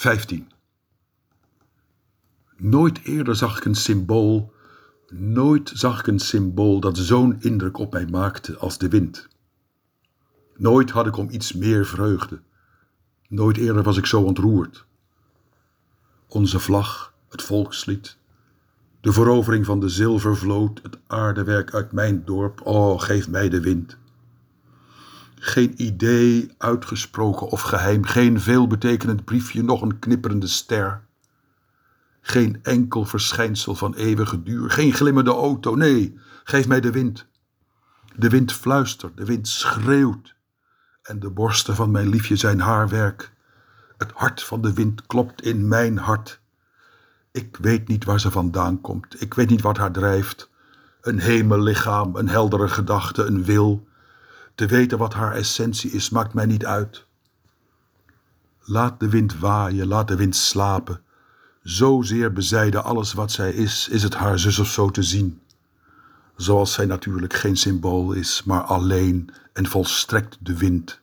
15. Nooit eerder zag ik een symbool, nooit zag ik een symbool dat zo'n indruk op mij maakte als de wind. Nooit had ik om iets meer vreugde. Nooit eerder was ik zo ontroerd. Onze vlag, het volkslied, de verovering van de zilvervloot, het aardewerk uit mijn dorp, oh, geef mij de wind. Geen idee, uitgesproken of geheim, geen veelbetekenend briefje, nog een knipperende ster. Geen enkel verschijnsel van eeuwige duur, geen glimmende auto, nee, geef mij de wind. De wind fluistert, de wind schreeuwt en de borsten van mijn liefje zijn haar werk. Het hart van de wind klopt in mijn hart. Ik weet niet waar ze vandaan komt, ik weet niet wat haar drijft. Een hemellichaam, een heldere gedachte, een wil. Te weten wat haar essentie is, maakt mij niet uit. Laat de wind waaien, laat de wind slapen. Zozeer bezijden alles wat zij is, is het haar zus of zo te zien. Zoals zij natuurlijk geen symbool is, maar alleen en volstrekt de wind